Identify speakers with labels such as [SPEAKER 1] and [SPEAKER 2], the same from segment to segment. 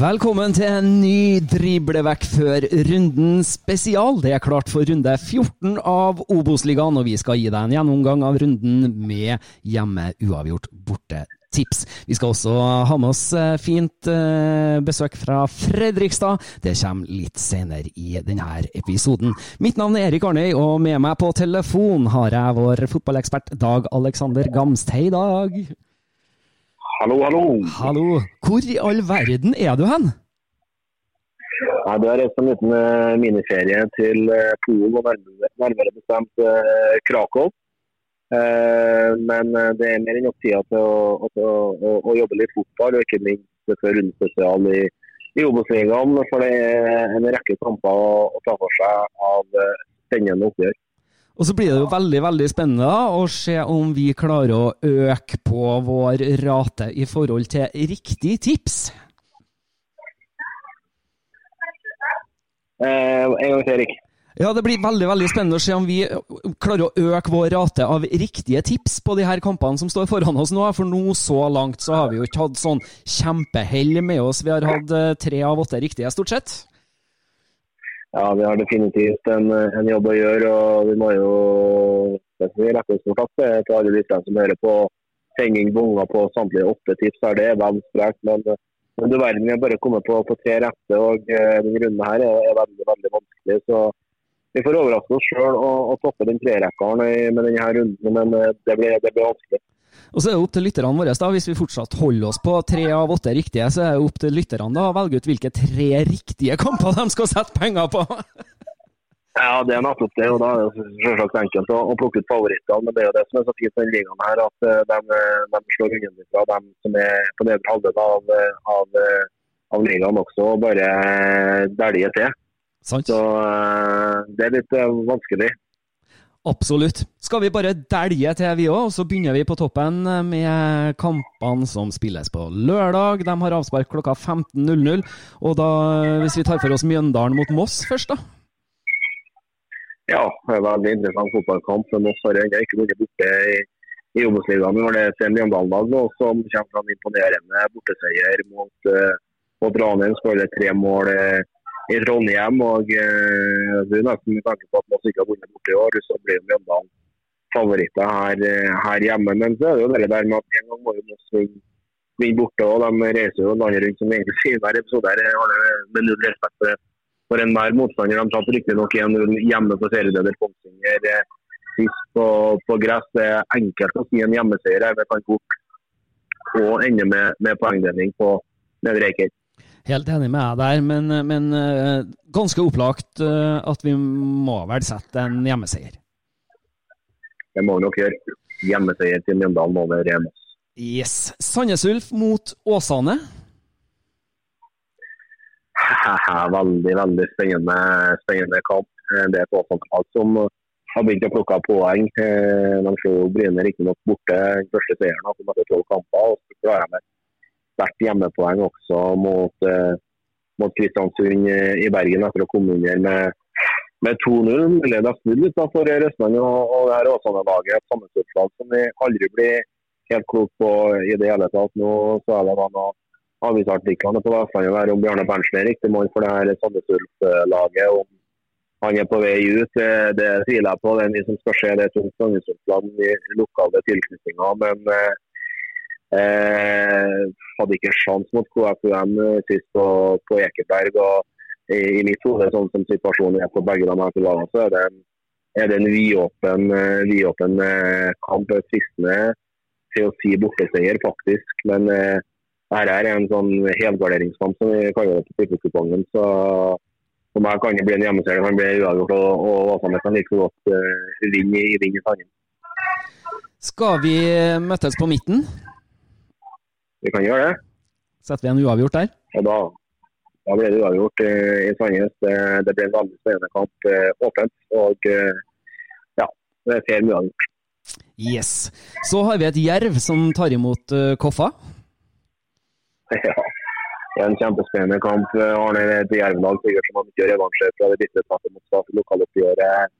[SPEAKER 1] Velkommen til en ny driblevekk før runden spesial. Det er klart for runde 14 av Obos-ligaen, og vi skal gi deg en gjennomgang av runden med hjemme uavgjort borte-tips. Vi skal også ha med oss eh, fint eh, besøk fra Fredrikstad. Det kommer litt senere i denne episoden. Mitt navn er Erik Arnøy, og med meg på telefon har jeg vår fotballekspert Dag Alexander Gamst. Hei, Dag.
[SPEAKER 2] Hallo, hallo.
[SPEAKER 1] Hallo. Hvor i all verden er du hen?
[SPEAKER 2] Nei, Du har reist en liten eh, miniferie til eh, Polen, og nærmere, nærmere bestemt eh, Krakow. Eh, men det er mer enn nok tida til å, å, å, å jobbe litt fotball, og ikke minst før rundespesial i, i Obos-ligaen. For det er en rekke kamper å, ta for seg av spennende oppgjør.
[SPEAKER 1] Og så blir det jo veldig veldig spennende da, å se om vi klarer å øke på vår rate i forhold til riktig tips.
[SPEAKER 2] Eh, en gang til, Erik.
[SPEAKER 1] Ja, Det blir veldig veldig spennende å se om vi klarer å øke vår rate av riktige tips på de her kampene som står foran oss nå. For nå så langt så har vi jo ikke hatt sånn kjempehell med oss. Vi har hatt eh, tre av åtte riktige, stort sett.
[SPEAKER 2] Ja, vi har definitivt en, en jobb å gjøre, og vi må jo rette oss takk til alle de som hører på sending bonger på samtlige åtte tips. her. Det er vel sprekt, men, men du verden vi har bare kommet på, på tre rette, og Denne den runden her er, er veldig veldig vanskelig. så vi får overraske oss sjøl og, og toppe den trerekkeren med denne runden, men eh, det blir, det blir vanskelig.
[SPEAKER 1] Og så er det opp til lytterne våre, da. Hvis vi fortsatt holder oss på tre av åtte riktige, så er det opp til lytterne da å velge ut hvilke tre riktige kamper de skal sette penger på.
[SPEAKER 2] Ja, det er nettopp det. og Da er det selvsagt enkelt å, plukke ut favorittene. Men det er jo det som er så fint med denne ligaen, her, at eh, de, de slår fra dem som er på nedre halvdel av, av, av ligaen også, og bare dæljer til.
[SPEAKER 1] Sant?
[SPEAKER 2] Så eh, det er litt eh, vanskelig.
[SPEAKER 1] Absolutt. Skal vi bare dælje til, vi òg, og så begynner vi på toppen med kampene som spilles på lørdag. De har avspark klokka 15.00. Og da, hvis vi tar for oss Mjøndalen mot Moss først, da?
[SPEAKER 2] Ja, det er veldig interessant fotballkamp. Moss har jeg ikke vunnet borte i, i Obos-ligaen. Er det Sten Mjøndalen nå som kommer fra en imponerende borteseier mot, uh, mot Ranheim. Skårer tre mål i Trondheim. og eh, det er nesten med tanke på at Moss ikke har vunnet borte i år, så blir Mjøndalen favoritter her, her, hjemme. Men så er det jo det der med at en gang må jo Moss vinne borte. og De reiser jo landet rundt som egentlig sier hver episode. her, det med null respekt for, for enhver motstander. De tapte riktignok 1-0 hjemme på serieleder Kongsvinger sist på, på, gress. Det er enkelt å si en hjemmeseier. Det kan fort og ende med, med poengdeling på Nedre Eiker.
[SPEAKER 1] Helt enig med deg der, men, men eh, ganske opplagt eh, at vi må vel sette en hjemmeseier.
[SPEAKER 2] Det må vi nok gjøre. Hjemmeseier til Mjøndalen over Moss.
[SPEAKER 1] Yes. Sandnes Ulf mot Åsane.
[SPEAKER 2] veldig, veldig spennende, spennende kamp. Eh, Det er et Åsane-lag som har begynt å plukke poeng. De slo Bryne riktignok borte den første seieren etter tolv kamper. og Så klarer de sterkt hjemmepoeng også mot, eh, mot Kristiansund eh, i Bergen etter å komme under med, med 2-0. Mulig det snudd litt for Røsland og, og det her Åsane-laget. Et sammenstøtslag som vi aldri blir helt klok på i det hele tatt. Nå så er det da noe avisartiklene på Vestlandet der om Bjarne Berntsen er riktig mann for det her Sandnes Ulf-laget. Om han er på vei ut, det, det tviler jeg på. Det er mye som skal skje. Det er tungt Sandnes Ulf-lag i lokale tilknytninger. Men eh, eh, hadde ikke sjans mot KFUM sist på, på Ekeberg. og i, i mitt hode, sånn som situasjonen er på begge de her lagene, så er det er det en vidåpen, eh, vidåpen eh, kamp. Fristende til å si borteseier, faktisk. Men eh, dette er en sånn helgarderingskamp, som vi kaller det på tippekupongen. Så for meg kan det bli en hjemmeseier. Kan bli uavgjort, og, og Åsane kan like godt uh, vinne i, vinne i.
[SPEAKER 1] Skal vi møtes på midten?
[SPEAKER 2] Vi kan gjøre det.
[SPEAKER 1] Setter vi en uavgjort der?
[SPEAKER 2] Og da, da ble det uavgjort i, i Sandnes. Det, det ble en veldig spennende kamp. Uh, åpent. Og uh, ja, det er med uavgjort.
[SPEAKER 1] Yes. Så har vi et Jerv som tar imot uh, Koffa.
[SPEAKER 2] Ja. Det er en kjempespennende kamp. Arne er et jervlag som ikke gjør revansje fra det bitre tapet mot Start i lokaloppgjøret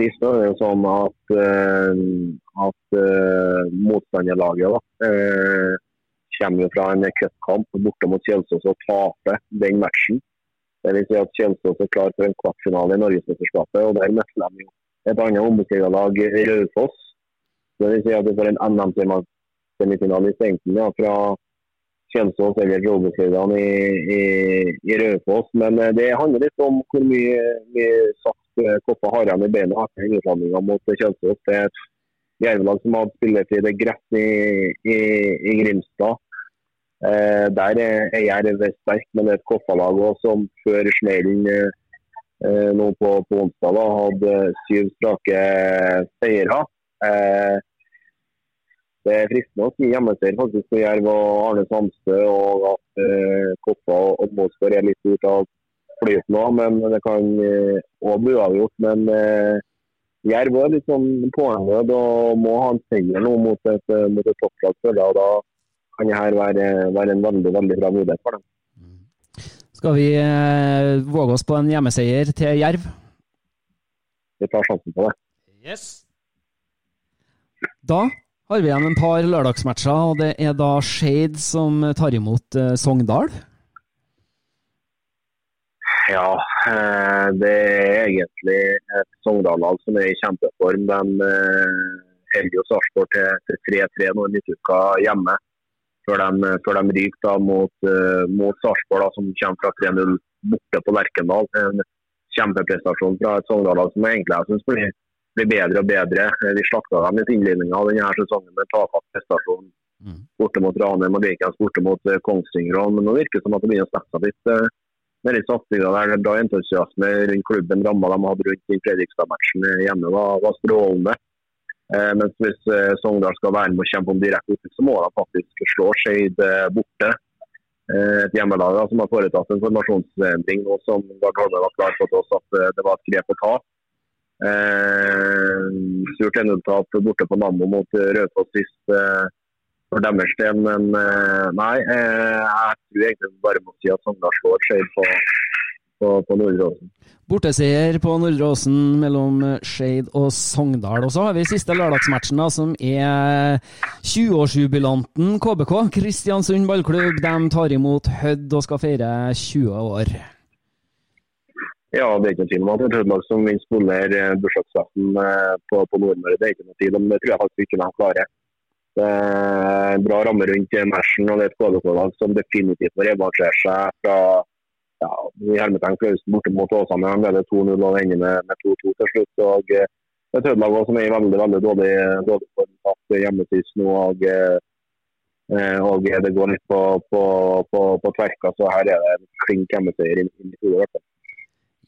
[SPEAKER 2] sist. Det er jo sånn at, at uh, motstanderlaget da, kommer fra en cupkamp borte mot Kjelsås og taper den matchen. Det vil si at Kjelsås er klar for en kvartfinale i Norgesmesterskapet, og der møtte de et annet Obos-ligalag, Raufoss. Det vil si at du får en NM-semifinale i Stengten ja, fra Kjelsås eller Obos-ligaen i, i, i Raufoss. Men eh, det handler litt om hvor mye, mye satt Koppa Koffa har igjen i beina etter innsamlinga mot Kjelsås. Det er et jervelag som hatt spilletid i gress i, i, i Grimstad. Eh, der er Jerv sterk, men det er et Koffa-lag som før smellen eh, eh, nå på, på onsdag da, hadde syv strake seire. Eh, det er fristende å si hjemmeseier faktisk for Jerv og Arne Samstø, og at eh, Koffa og Måsgård er litt ute av flyten nå. Men det kan òg bli uavgjort. Men eh, Jerv er litt sånn poengnød og må ha en seier nå mot et, eh, mot et topplag. jeg, og Da kan det her være, være en veldig veldig bra mulighet for dem.
[SPEAKER 1] Skal vi eh, våge oss på en hjemmeseier til Jerv?
[SPEAKER 2] Vi tar sjansen på det.
[SPEAKER 1] Yes. Da har vi igjen en par lørdagsmatcher, og det er da Shade som tar imot eh, Sogndal.
[SPEAKER 2] Ja, eh, det er egentlig et Sogndal-lag som er i kjempeform. De holder jo Sarpsborg til til 3-3 når i midtuka hjemme. Før de, før de ryker da mot, uh, mot Sarpsborg, som kommer fra 3-0 borte på Lerkendal. En kjempeprestasjon fra et Sogndal-lag som egentlig jeg synes blir, blir bedre og bedre. Eh, Vi slakta dem i innledninga av denne sesongen med tafatt prestasjon borte mot Ranheim og Vikens borte mot eh, Kongsvinger. Men nå virker det som at det begynner å sette seg litt. Uh, med litt satsinga der. Er bra entusiasme rundt klubben. Ramma de hadde rundt Fredrikstad-matchen hjemme var, var strålende. Eh, mens hvis eh, Sogndal skal være med og kjempe om direkte opprykk, så må de faktisk slå Skeid eh, borte. Eh, et hjemmelag da, som har foretatt en formasjonsendring nå som Gard var klar på oss at eh, det var et grep å ta. Eh, surt 1-0-tap borte på Nammo mot eh, Raufoss sist. Eh, for deres del, men eh, nei. Jeg tror egentlig bare må si at Sogndal slår Skeid på, på, på Nordre Åsen.
[SPEAKER 1] Borteseier på Nordre Åsen mellom Skeid og Sogndal. Og så har vi siste lørdagsmatchen, da, som er 20-årsjubilanten KBK. Kristiansund ballklubb de tar imot Hødd og skal feire 20 år.
[SPEAKER 2] Ja, det er ikke noe tvil om at det er Trøndelag som vil spolere bursdagsfesten eh, på, på Nordmøre. Det er ikke noe tvil om. Det tror jeg faktisk ikke de klarer. Det er bra ramme rundt matchen, og det er et KBK-lag som definitivt må revansjere seg fra ja, i hermetegn Klausen borte mot Åsane. Han leder 2-0 og ender med, med 2-2 til slutt. og eh, Det er Trøndelag som er i veldig veldig dårlig, dårlig form. Tatt hjemmesist nå. og eh, Eh, og det går litt på, på, på, på tverka, så her er det klink hjemmeseier i i hvert fall.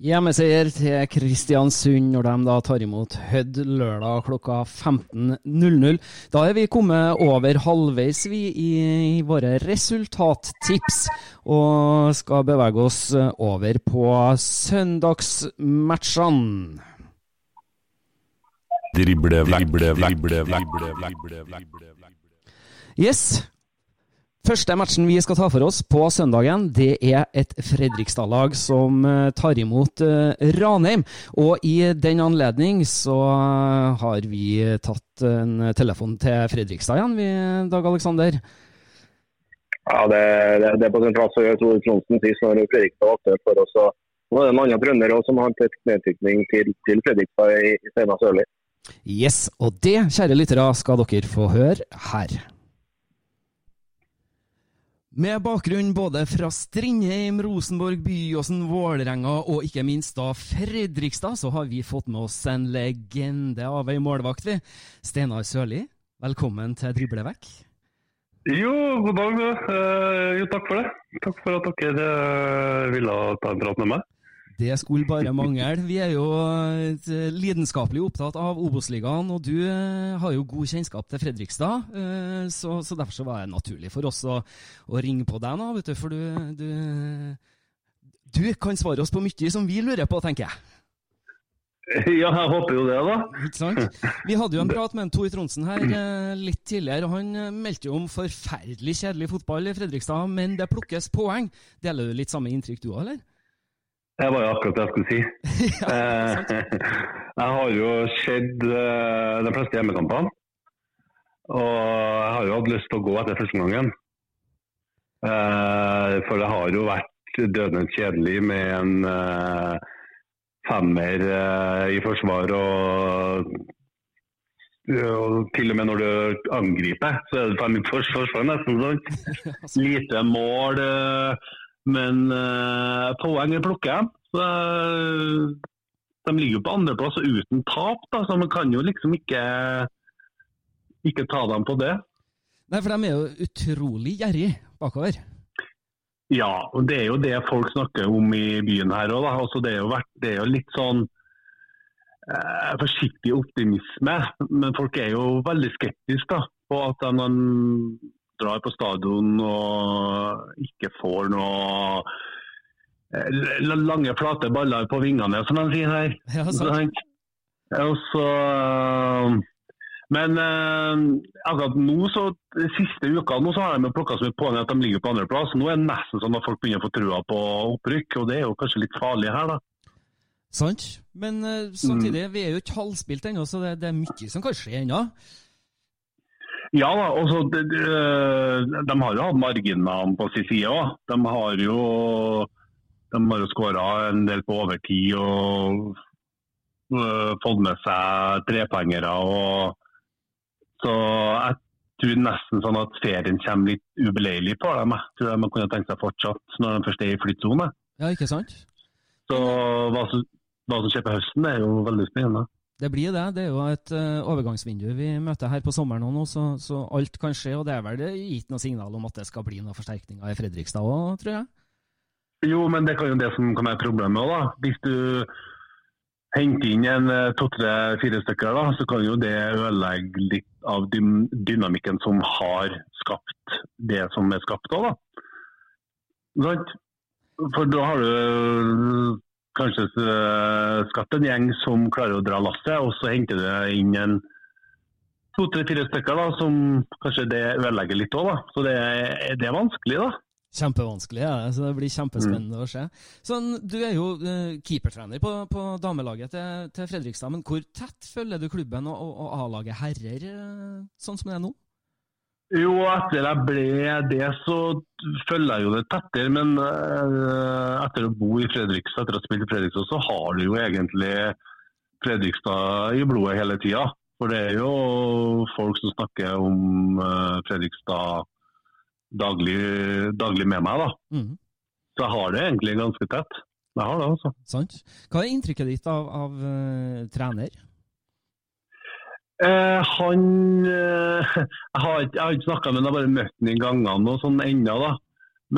[SPEAKER 1] Hjemmeseier til Kristiansund når de da tar imot Hødd lørdag klokka 15.00. Da er vi kommet over halvveis vi i, våre resultattips, og skal bevege oss over på søndagsmatchene.
[SPEAKER 3] Drible vekk, drible vekk, drible vekk, drible vekk.
[SPEAKER 1] Yes. Første matchen vi skal ta for oss på søndagen, det er et Fredrikstad-lag som eh, tar imot eh, Ranheim. Og i den anledning så eh, har vi tatt en telefon til Fredrikstad igjen, vi, Dag Aleksander.
[SPEAKER 2] Ja, det, det, det er på sin plass å gjøre Tore Tronsen sist når Fredrikstad var aktuelt for oss. og Nå er det en annen trønder som har tett nedtykning til, til Fredrikstad i, i Steinar Sørli.
[SPEAKER 1] Yes, og det, kjære lyttere, skal dere få høre her. Med bakgrunn både fra Strindheim, Rosenborg, Byåsen, Vålerenga og ikke minst da Fredrikstad, så har vi fått med oss en legende av ei målvakt, vi. Steinar Sørli, velkommen til Driblevekk.
[SPEAKER 4] Jo, god dag. Eh, jo, takk for det. Takk for at dere eh, ville ta en prat med meg.
[SPEAKER 1] Det skulle bare mangle. Vi er jo eh, lidenskapelig opptatt av Obos-ligaen, og du eh, har jo god kjennskap til Fredrikstad. eh, Så, så derfor så var det naturlig for oss å, å ringe på deg nå, vet du, for du, du Du kan svare oss på mye som vi lurer på, tenker jeg.
[SPEAKER 4] Ja, jeg håper jo det, da.
[SPEAKER 1] Ikke sant? Vi hadde jo en prat med en Tor Tronsen her litt tidligere. og Han meldte jo om forferdelig kjedelig fotball i Fredrikstad, men det plukkes poeng. Deler du litt samme inntrykk du òg, eller?
[SPEAKER 4] Det var jo akkurat det jeg skulle si.
[SPEAKER 1] Ja.
[SPEAKER 4] Jeg har jo sett eh, de fleste hjemmekampene. Og jeg har jo hatt lyst til å gå etter første gangen. Eh, For det har jo vært dødende kjedelig med en eh, femmer i forsvar og, og til og med når du angriper, så er det fem forsvar nesten. Sånn. Lite mål, men uh, poeng plukker jeg. Så, eh, de ligger jo på andreplass uten tap, da, så man kan jo liksom ikke, ikke ta dem på det.
[SPEAKER 1] Nei, for de er jo utrolig gjerrig bakover.
[SPEAKER 4] Ja, og det er jo det folk snakker om i byen her òg. Altså, det, det er jo litt sånn eh, forsiktig optimisme, men folk er jo veldig skeptiske da, på at de drar på stadion og ikke får noe eh, lange, flate baller på vingene, som de sier her.
[SPEAKER 1] Ja, sant.
[SPEAKER 4] Sant? Og så, eh, men eh, akkurat nå, så siste uka nå, så har de plukka så mye poeng at de ligger på andreplass. Nå er det nesten sånn at folk begynner å få trua på opprykk, og det er jo kanskje litt farlig her, da.
[SPEAKER 1] Sant? Men samtidig, vi er jo ikke halvspilt ennå, så det, det er mye som kan skje ennå.
[SPEAKER 4] Ja da, og så de, de, de har jo hatt marginene på sin side òg. De har jo de har jo skåra en del på overtid og øh, fått med seg trepoengere. og Så jeg tror nesten sånn at ferien kommer litt ubeleilig på dem. Jeg tror de kunne tenkt seg fortsatt når de først er i flyttsone.
[SPEAKER 1] Ja, ikke sant?
[SPEAKER 4] Så hva som, hva som skjer på høsten, er jo veldig spennende.
[SPEAKER 1] Det blir det. Det er jo et uh, overgangsvindu vi møter her på sommeren nå, så, så alt kan skje. Og det er vel gitt noe signal om at det skal bli noen forsterkninger i Fredrikstad òg, tror jeg.
[SPEAKER 4] Jo, men det kan jo det som kan være problemet òg, da. Hvis du henter inn en eh, to-tre-fire stykker, da, så kan jo det ødelegge litt av dynamikken som har skapt det som er skapt òg, da. Sant? For da har du kanskje eh, skapt en gjeng som klarer å dra lasset, og så henter du inn en to-tre-fire stykker da, som kanskje det ødelegger litt òg. Så det, det er vanskelig, da.
[SPEAKER 1] Kjempevanskelig, ja. så det blir kjempespennende å se. Sånn, du er jo uh, keepertrener på, på damelaget til, til Fredrikstad, men hvor tett følger du klubben og, og, og A-laget herrer, eh, sånn som det er nå?
[SPEAKER 4] Jo, etter jeg ble det, så følger jeg jo det tettere. Men eh, etter å bo i Fredrikstad, etter å ha spilt i Fredrikstad, så har du jo egentlig Fredrikstad i blodet hele tida. For det er jo folk som snakker om eh, Fredrikstad daglig, daglig med meg, da.
[SPEAKER 1] Mhm,
[SPEAKER 4] Så jeg har det egentlig ganske tett. Jeg har det, altså.
[SPEAKER 1] sant? Hva er inntrykket ditt av, av uh, trener?
[SPEAKER 4] Eh, han eh, Jeg har ikke, jeg har ikke snakka med ham, jeg har bare møtt ham i gangene og sånn ennå, da.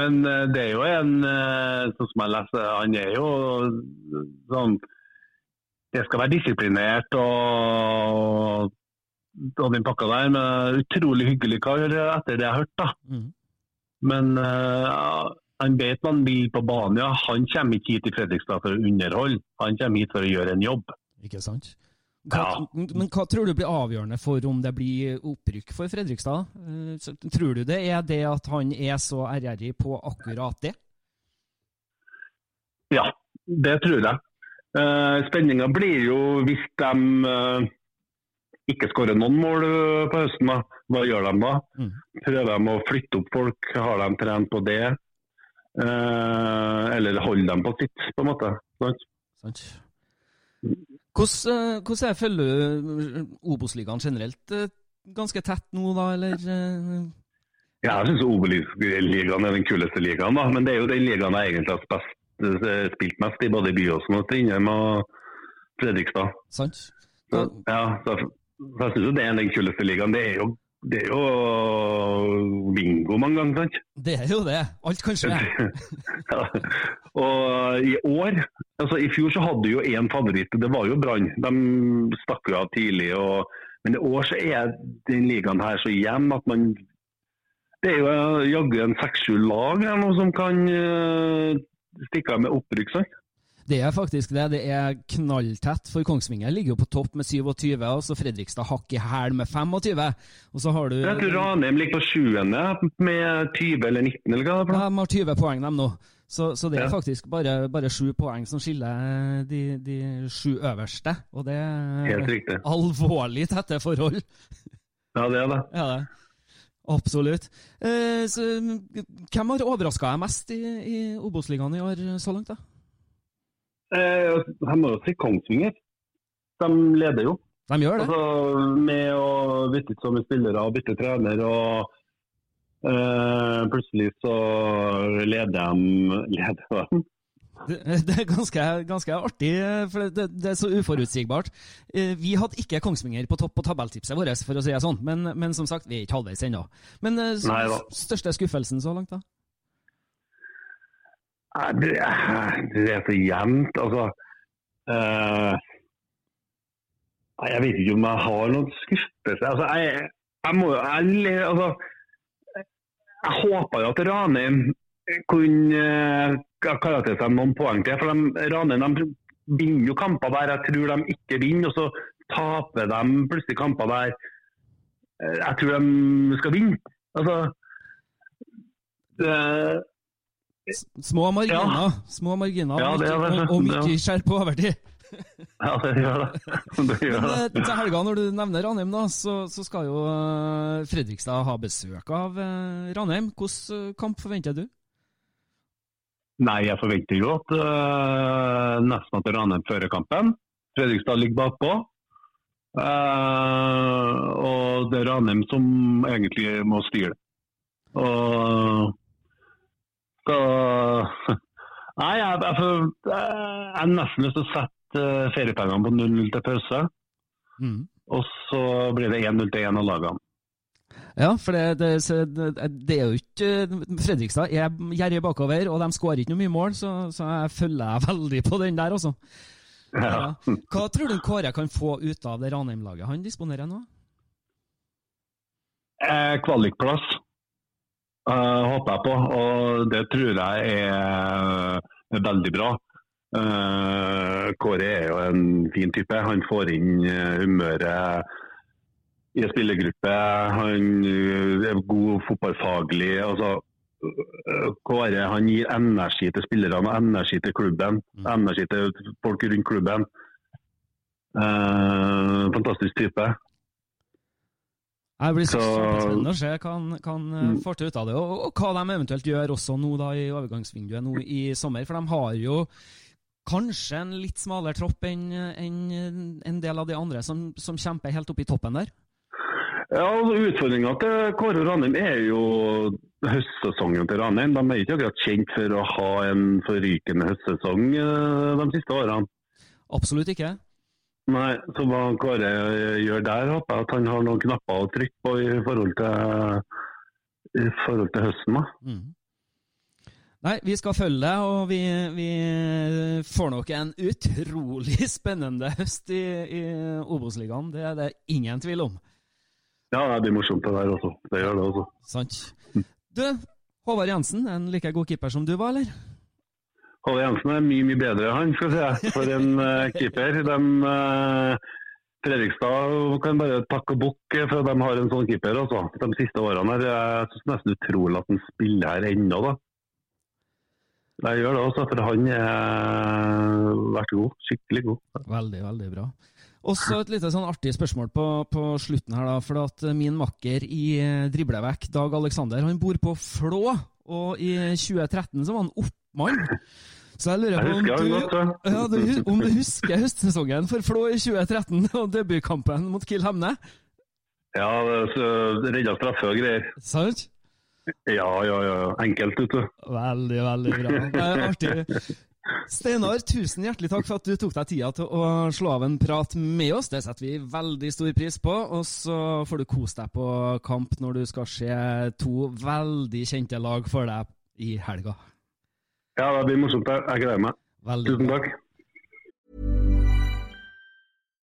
[SPEAKER 4] Men eh, det er jo en eh, Sånn som jeg leser, han er jo sånn Det skal være disiplinert og, og den pakka der. Men utrolig hyggelig kar, etter det jeg har hørt, da.
[SPEAKER 1] Mm.
[SPEAKER 4] Men eh, han vet man vil på banen, ja. Han kommer ikke hit til Fredrikstad for å underholde. Han kommer hit for å gjøre en jobb.
[SPEAKER 1] Ikke sant? Hva,
[SPEAKER 4] Ja.
[SPEAKER 1] Men hva tror du blir avgjørende for om det blir opprykk for Fredrikstad? Eh, så Tror du det er det at han er så ærgjerrig på akkurat det?
[SPEAKER 4] Ja, det tror jeg. Uh, Spenninga blir jo hvis de eh, ikke skårer noen mål eh, på høsten. da. Hva gjør de da?
[SPEAKER 1] Mm.
[SPEAKER 4] Prøver de å flytte opp folk? Har de trent på det? Eh, eller holder de på sitt, på en måte? Sant?
[SPEAKER 1] Sant? Hvordan, eh, hvordan er følger du Obos-ligaen generelt? Eh, Ganske tett nå, da, eller? eh,
[SPEAKER 4] Ja, jeg syns Obos-ligaen er den kuleste ligaen, da. Men det er jo den ligaen jeg egentlig har best, eh, spilt mest i, både i Byåsen og Strindheim og Fredrikstad.
[SPEAKER 1] Sant?
[SPEAKER 4] Så, ja, så, så jeg syns det er den kuleste ligaen. Det er jo, det er jo bingo mange ganger, sant?
[SPEAKER 1] Det er jo det. Alt kan skje.
[SPEAKER 4] ja. Og i år altså I fjor så hadde du jo én favoritt, det var jo Brann. De stakk jo av tidlig. Og, men i år så er den ligaen her så jevn at man Det er jo eh, jaggu en seks-sju lag her nå som kan uh, stikke av med opprykk. sant?
[SPEAKER 1] Det er faktisk det. Det er knalltett, for Kongsvinger ligger jo på topp med 27, og så Fredrikstad hakk i hæl med 25. Og så har du
[SPEAKER 4] Jeg tror Ranheim ligger på sjuende med 20 eller 19, eller hva det er.
[SPEAKER 1] Ja, de har 20 poeng, dem nå. Så, så det er faktisk bare, bare sju poeng som skiller de, de sju øverste. Og det er alvorlig tette forhold.
[SPEAKER 4] Ja, det er det.
[SPEAKER 1] Ja, det. Absolutt. Eh, så, hvem har overraska deg mest i, i Obos-ligaen i år så langt, da?
[SPEAKER 4] Eh, jeg må jo si Kongsvinger. De leder jo.
[SPEAKER 1] De gjør det.
[SPEAKER 4] Altså, med å bytte ut så mye spillere og bytte trener og eh, plutselig så leder de, leder de.
[SPEAKER 1] Det, det er ganske, ganske artig, for det, det er så uforutsigbart. Eh, Vi hadde ikke Kongsvinger på topp på tabelltipset vårt, for å si det sånn, men, men som sagt, vi er ikke halvveis ennå. Men så,
[SPEAKER 4] Nei
[SPEAKER 1] største skuffelsen så langt, da?
[SPEAKER 4] Det, det er så jevnt, altså. uh, jeg vet ikke om jeg har noen skuffelse. Altså, jeg, jeg må jo altså, jeg håpa jo at Ranheim kunne kalle karakterisere seg noen poeng til. For de, Ranheim de vinner jo kamper der jeg tror de ikke vinner, og så taper de plutselig kamper der eh, jeg tror de skal vinne. Altså, det,
[SPEAKER 1] Små marginer,
[SPEAKER 4] Ja.
[SPEAKER 1] små marginer
[SPEAKER 4] Ja, det det.
[SPEAKER 1] og, og mye
[SPEAKER 4] Ja.
[SPEAKER 1] skjerp overtid.
[SPEAKER 4] Ja, det gjør det. det, gjør det.
[SPEAKER 1] Men, til helga, når du nevner Ranheim, da, så, så skal jo eh, Fredrikstad ha besøk av eh, Ranheim. Hvilken eh, kamp forventer du?
[SPEAKER 4] Nei, jeg forventer jo at uh, nesten at Ranheim fører kampen. Fredrikstad ligger bakpå. Uh, og det er Ranheim som egentlig må styre. Og så Nei, jeg, jeg, jeg, jeg har nesten lyst til å sette eh, feriepengene på 0-0 til pause.
[SPEAKER 1] Mm.
[SPEAKER 4] Og så blir det 1-0 til én av lagene.
[SPEAKER 1] Ja, for det, det, det, er jo ikke Fredrikstad er gjerrig bakover, og de skårer ikke noe mye mål, så, så jeg følger jeg veldig på den der, altså. Ja. Hva tror du Kåre kan få ut av det Ranheim-laget han disponerer nå?
[SPEAKER 4] Eh, Kvalikplass eh, håper jeg på, og det tror jeg er, er veldig bra. Eh, Kåre er jo en fin type. Han får inn eh, humøret i en spillergruppe. Han eh, er god fotballfaglig. Altså, Kåre han gir energi til spillerne energi til klubben. Energi til folk rundt klubben. Eh, fantastisk type.
[SPEAKER 1] Jeg blir så kjempespennende å se hva han, hva han
[SPEAKER 4] Mm.
[SPEAKER 1] får til ut av det, og, og hva de eventuelt gjør også nå da i overgangsvinduet nå i sommer. For de har jo kanskje en litt smalere tropp enn en, en del av de andre som, som kjemper helt oppe i toppen der.
[SPEAKER 4] Ja, altså Utfordringa til Kåre og Ranheim er jo høstsesongen til Ranheim. De er ikke akkurat kjent for å ha en forrykende høstsesong eh, de siste årene.
[SPEAKER 1] Absolutt ikke.
[SPEAKER 4] Nei, så hva Kåre gjør der, håper jeg at han har noen knapper å trykke på i forhold til, i forhold til høsten. da.
[SPEAKER 1] Mm. Nei, vi skal følge deg, og vi, vi, får nok en utrolig spennende høst i, i Obos-ligaen. Det er det ingen tvil om.
[SPEAKER 4] Ja, det blir morsomt det der også. Det gjør det også.
[SPEAKER 1] Sant. Du, Håvard Jensen, en like god keeper som du var, eller?
[SPEAKER 4] Håvard Jensen er mye, mye bedre, han, skal jeg si, for en uh, keeper. De, uh, Fredrikstad kan bare takke og bukke for at de har en sånn keeper. Også. De siste årene her, Jeg synes nesten utrolig at han spiller her ennå. da. Jeg gjør det også, for han har vært god. Skikkelig god.
[SPEAKER 1] Veldig, veldig bra. Også et lite sånn artig spørsmål på, på slutten her, da. For at min makker i driblevekk, Dag Aleksander, han bor på Flå. Og i 2013 så var han oppmann. Så jeg lurer på om du, ja, du, om du husker høstsesongen for Flå i 2013 og debutkampen mot Kiel Hemne?
[SPEAKER 4] Ja, redda straffe og greier.
[SPEAKER 1] Sant?
[SPEAKER 4] Ja, ja, ja. Enkelt, vet du.
[SPEAKER 1] Veldig, veldig bra. Det er artig. Steinar, tusen hjertelig takk for at du tok deg tida til å slå av en prat med oss. Det setter vi veldig stor pris på. Og så får du kose deg på kamp når du skal se to veldig kjente lag for deg i helga.
[SPEAKER 4] Ja, det blir morsomt. Jeg gleder meg.
[SPEAKER 1] Veldig
[SPEAKER 4] Tusen takk.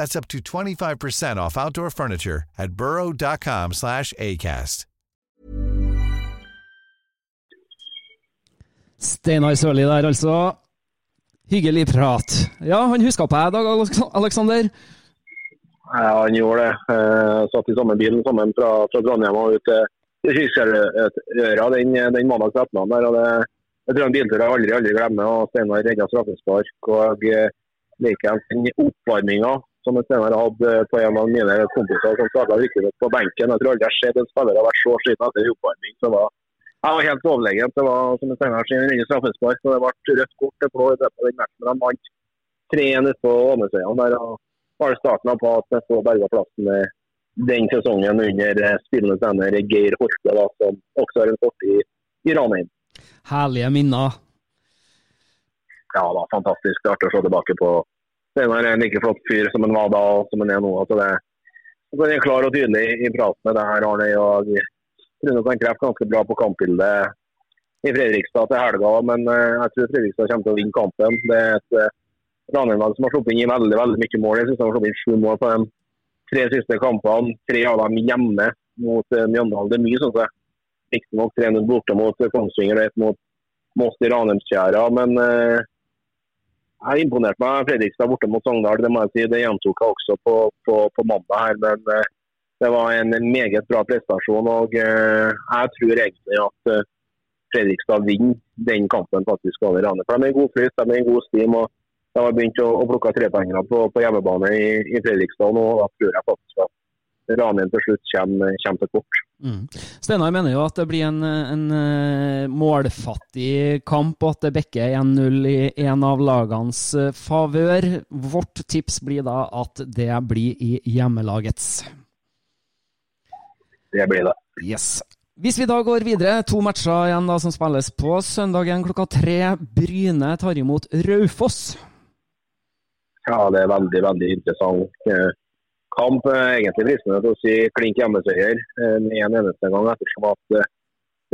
[SPEAKER 5] That's up to 25% off outdoor furniture at burrow.com slash ACAST.
[SPEAKER 1] Steinar Sørli der, altså. Hyggelig prat. Ja, han huska på deg, Dag Aleksander?
[SPEAKER 2] Ja, han gjorde det. Jeg satt i samme bilen sammen fra, fra Trondheim og ut til Kyrkjærøra den, den mandags ettermiddagen. og det jeg tror en biltur jeg aldri aldri glemmer. og Steinar redda straffespark. og Likeens oppvarminga som Steinar hadde på en av mine kompiser som starta riktignok på benken. Jeg tror aldri jeg har sett en spiller har vært så sliten etter oppvarming. så var jeg var helt overlegen. Det var som Steinar sier, ingen straffespark. Det ble rødt kort til Blå i løpet av den matchen. De vant 3-1 ute på Ånesøyene. der, var det starten på at Nesto berga plassen den sesongen under spillende trener Geir Horte, da, som også har en fortid i, i Ranheim.
[SPEAKER 1] Herlige minner.
[SPEAKER 2] Ja da, fantastisk. Artig å se tilbake på. Steinar er en like flott fyr som han var da og som han er nå. Altså det, altså er klar og tydelig i praten med det her, Arne. Jeg tror nok han treffer ganske bra på kampbildet i Fredrikstad til helga, men jeg tror Fredrikstad kommer til å vinne kampen. Det er et Ranheim-lag som har sluppet inn i veldig veldig mye mål. Jeg synes de har sluppet inn sju mål på de tre siste kampene. Tre av dem hjemme mot Mjøndalen. Det er mye, syns jeg. Riktignok 3-0 borte mot Kongsvinger og ett mot Moss i Ranheimsfjæra, men uh, jeg imponerte meg Fredrikstad borte mot Sogndal. Det må jeg si. Det gjentok jeg også på, på, på mandag her. men uh, det var en meget bra prestasjon. og uh, Jeg tror egentlig at Fredrikstad vinner den kampen faktisk over Rane. For De er i god flyt, de er i god stim. og De har begynt å, å plukke trepoengere på, på hjemmebane i, i Fredrikstad. og Da tror jeg faktisk at Ranheim til slutt kommer, kommer til kort.
[SPEAKER 1] Mm. Steinar mener jo at det blir en, en målfattig kamp, og at det bekker 1-0 i en av lagenes favør. Vårt tips blir da at det blir i hjemmelagets.
[SPEAKER 2] Det blir det.
[SPEAKER 1] Yes. Hvis vi da går videre, to matcher igjen da som spilles på søndagen klokka tre. Bryne tar imot Raufoss.
[SPEAKER 2] Ja, det er veldig, veldig interessant eh, kamp. Eh, egentlig fristende til å si klink hjemmeseier eh, med en eneste gang, ettersom at eh,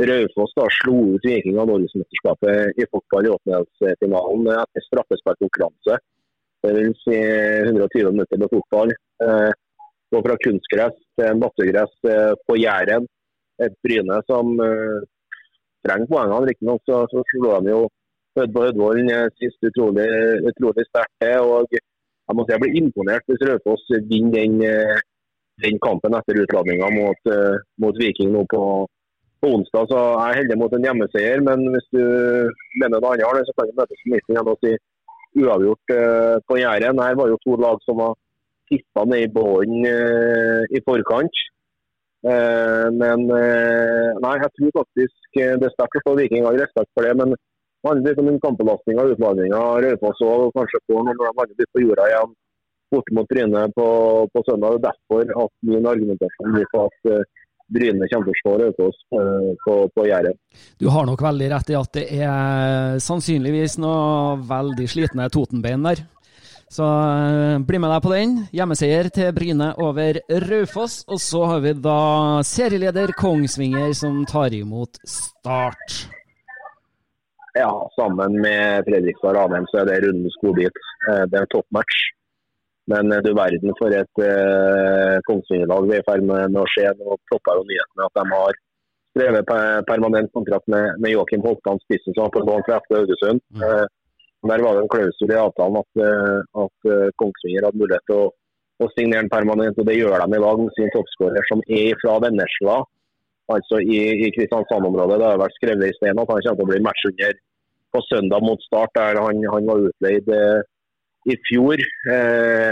[SPEAKER 2] Raufoss slo ut Viking av Norgesmesterskapet i fotball i åttendedelsfinalen etter straffesparkkonkurranse. Vil si 120 minutter med fotball. Gå fra kunstgress til en eh, på Jæren et Bryne som trenger poengene. Riktignok så, så slo de jo Hødvollen sist utrolig, utrolig sterkt og jeg må si jeg blir imponert hvis Raufoss vinner den, eh, den, kampen etter utladninga mot, uh, mot, Viking nå på, på, onsdag. Så jeg er heldig mot en hjemmeseier, men hvis du mener noe annet, så kan vi møtes på midten igjen og si uavgjort uh, på Jæren. Her var jo to lag som var tippa ned i bånn i forkant. Eh, men eh, nei, jeg tror faktisk eh, det er sterkt å få Viking har respekt for det. Men handler litt om kampbelastninga og utfordringa Raufoss òg kanskje får når de lander litt på jorda igjen borte mot Bryne på, på søndag. Derfor at min argumentasjon blir på at Bryne kommer til å slå Raufoss på, på Jæren.
[SPEAKER 1] Du har nok veldig rett i at det er sannsynligvis noe veldig slitne Totenbein der. Så bli med deg på den. Hjemmeseier til Bryne over Raufoss. Og så har vi da serieleder Kongsvinger som tar imot Start.
[SPEAKER 2] Ja, sammen med Fredrikstad Ranheim så er det rundens godbit. Uh, det er en toppmatch. Men uh, du verden for et eh, Kongsvinger-lag vi er i ferd med, å se. Nå topper jo nyhetene at de har skrevet permanent kontrakt med, med Joakim Holtan, spissen som har på lån fra FC Haugesund. Mm. Der var det en klausul i avtalen at, eh, at eh, Kongsvinger hadde mulighet til å, å, signere en permanent, og det gjør de i dag med sin toppskårer, som er fra Vennesla, altså i, i Kristiansand-området. Det har vært skrevet i stein at han kommer til å bli matchunner på søndag mot Start, der han, han var utleid eh, i fjor. Eh,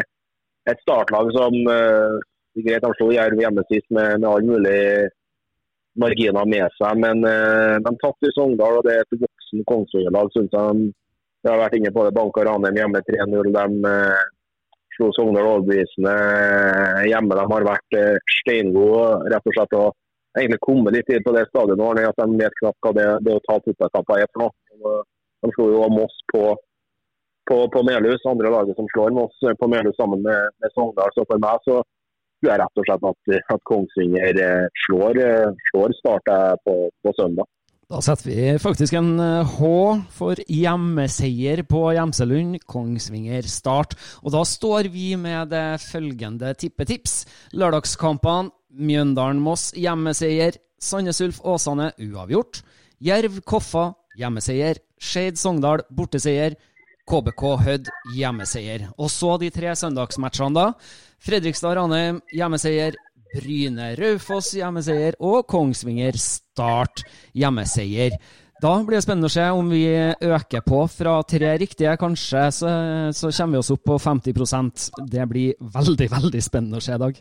[SPEAKER 2] et startlag som eh, greit han slo Jerv hjemme sist med, med alle mulige marginer med seg, men eh, de tapte i Sogndal, og det er et voksen Kongsvinger-lag, jeg. Vi har vært inne på det. Bank og Ranheim hjemme 3-0. De eh, slo Sogndal overbevisende eh, hjemme. De har vært eh, steingode, rett og slett. og egentlig kommet litt inn på det stadionet at de vet knapt hva det, det å ta fotballkamper er for noe. De slo jo Moss på, på, på Melhus, andre laget som slår Moss på Melhus sammen med, med Sogndal. Så for meg så tror jeg rett og slett at, at Kongsvinger eh, slår, slår Start på, på søndag.
[SPEAKER 1] Da setter vi faktisk en eh, H for hjemmeseier på Gjemselund, Kongsvinger Start. Og da står vi med det følgende tippetips. Lørdagskampene Mjøndalen-Moss hjemmeseier. Sandnes Ulf Åsane uavgjort. Jerv Koffa hjemmeseier. Skeid Sogndal borteseier. KBK Hødd hjemmeseier. Og så de tre søndagsmatchene, da. Fredrikstad Ranheim hjemmeseier. Bryne Raufoss hjemmeseier og Kongsvinger Start hjemmeseier. Da blir det spennende å se om vi øker på fra tre riktige. Kanskje så, så kommer vi oss opp på 50% Det blir veldig, veldig spennende å se i dag.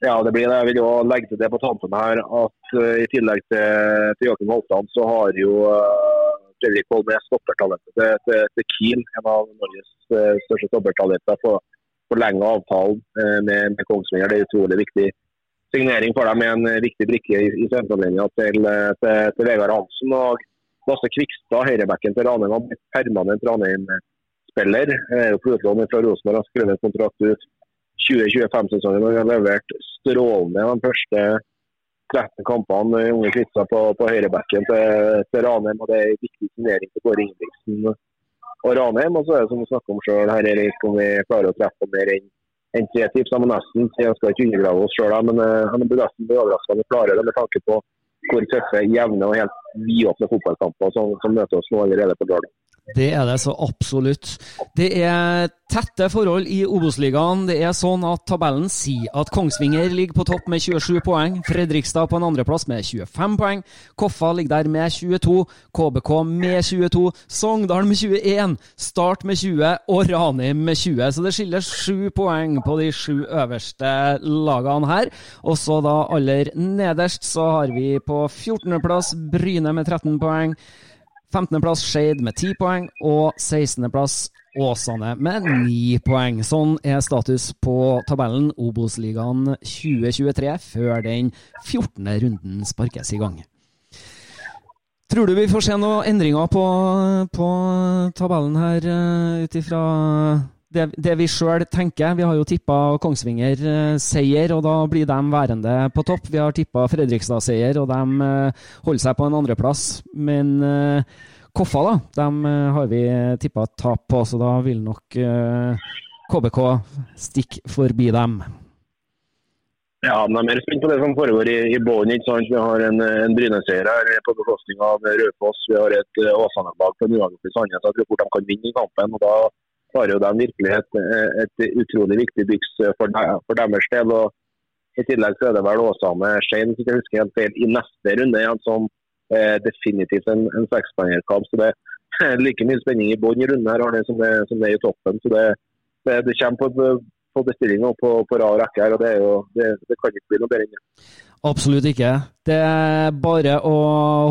[SPEAKER 2] Ja, det blir det. Jeg vil jo legge til det på tampen her at uh, i tillegg til, til Joakim Holtan, så har jo uh, Fredrik Holme stoppertalentet til, til, til Kiel, en av Norges uh, største stoppertalenter. For forlenge avtalen uh, med, med, Kongsvinger. Det er utrolig viktig signering for dem med en viktig brikke i, i sentrallinja til, til, til, Vegard Hansen. og Lasse Kvikstad, høyrebacken til Ranheim, permanent Ranheim-spiller. Er jo utlån fra Rosenborg har skrevet kontrakt ut 2025-sesongen og har levert strålende de første 13 kampene med unge Kvitsa på, på høyrebacken til, til Ranheim. og Det er en viktig signering til Kåre Ingebrigtsen og Ranheim. Og så er det som vi snakker om sjøl her, Erik, om vi klarer å treffe mer enn en tre tips. Han må nesten si jeg skal ikke undergrave oss sjøl, men uh, han blir nesten vi klarer det med tanke på hvor tøffe, jevne og helt vidåpne fotballkamper som, som møter oss nå allerede på lørdag.
[SPEAKER 1] Det er det så absolutt. Det er tette forhold i Obos-ligaen. Det er sånn at tabellen sier at Kongsvinger ligger på topp med 27 poeng. Fredrikstad på en andreplass med 25 poeng. Koffa ligger der med 22. KBK med 22. Sogndal med 21. Start med 20 og Ranheim med 20. Så det skiller sju poeng på de sju øverste lagene her. Og så da aller nederst så har vi på 14.-plass Bryne med 13 poeng. 15.-plass Skeid med 10 poeng, og 16.-plass Åsane med 9 poeng. Sånn er status på tabellen Obos-ligaen 2023 før den 14. runden sparkes i gang. Tror du vi får se noen endringer på, på tabellen her, uh, ut ifra det, det, vi sjøl tenker? Vi har jo tippa Kongsvinger uh, seier, og da blir de værende på topp. Vi har tippa Fredrikstad seier, og de uh, holder seg på en andreplass. Men Koffa, da, dem har vi tippa tap på, så da vil nok KBK stikke forbi dem.
[SPEAKER 2] Ja, men jeg er mer spent på det som foregår i, i bånn. Vi har en, en Bryne-seier her på bekostning av Raufoss. Vi har et Åsane-lag på uavgjort i Sandnes. Jeg tror fort de kan vinne i kampen. og Da har jo de virkelig et, et, utrolig viktig byks for, for, deres del. og I tillegg så er det vel Åsane Skein hvis jeg husker helt feil, i neste runde igjen som eh, definitivt en, en sekspoengerkamp. Så det er like mye spenning i bånn i runden her som det, som det er i toppen. så det, det, det kommer på på bestilling på, på rad rekke her, og det, jo, det, det, kan ikke bli noe bedre enn det.
[SPEAKER 1] Absolutt ikke. Det er bare å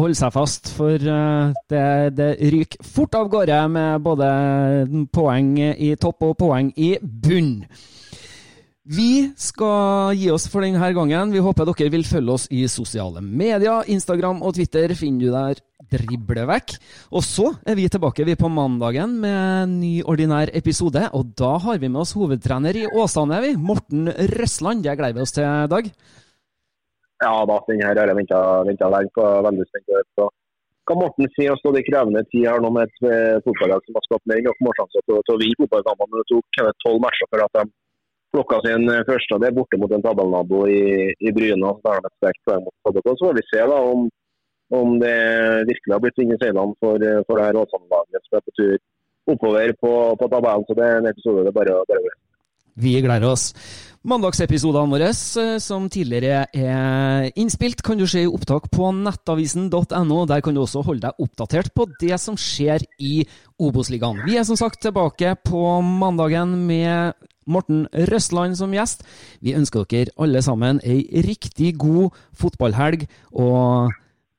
[SPEAKER 1] holde seg fast, for eh, det, det ryker fort av gårde med både poeng i topp og poeng i bunn. Vi skal gi oss for denne gangen. Vi håper dere vil følge oss i sosiale medier. Instagram og Twitter finner du der drible vekk. Og så er vi tilbake vi på mandagen med en ny ordinær episode. Og da har vi med oss hovedtrener i Åsane, vi. Morten Røsland. Det gleder vi oss til, Dag.
[SPEAKER 2] Ja da, den her har jeg venta lenge på. Veldig spent på hva Morten sier. Og stå i krevende tid her nå med et eh, fotballag som har skapt mer enn nok målsjanser til, å vinne fotballkampene. Det tok tolv matcher for at de plukka sin første. Det er borte mot en tabellnabo i, i Bryne. Så har de et poeng mot KBK. Så får vi se da om, om det virkelig har blitt vind i seilene for, for det her Åsane-laget som er på tur oppover på, på tabellen. Så det er en episode det bare å gjøre.
[SPEAKER 1] Vi gleder oss. Mandagsepisodene våre, eh, som tidligere er innspilt, kan du se i opptak på nettavisen.no. Der kan du også holde deg oppdatert på det som skjer i Obos-ligaen. Vi er som sagt tilbake på mandagen med Morten Røstland som gjest. Vi ønsker dere alle sammen ei riktig god fotballhelg, og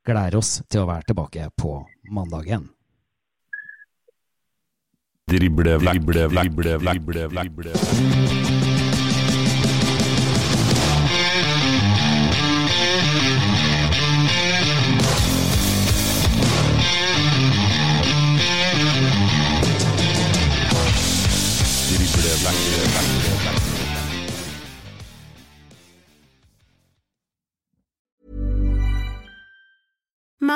[SPEAKER 1] gleder oss til å være tilbake på mandagen.
[SPEAKER 3] Drible, drible, drible, drible, drible.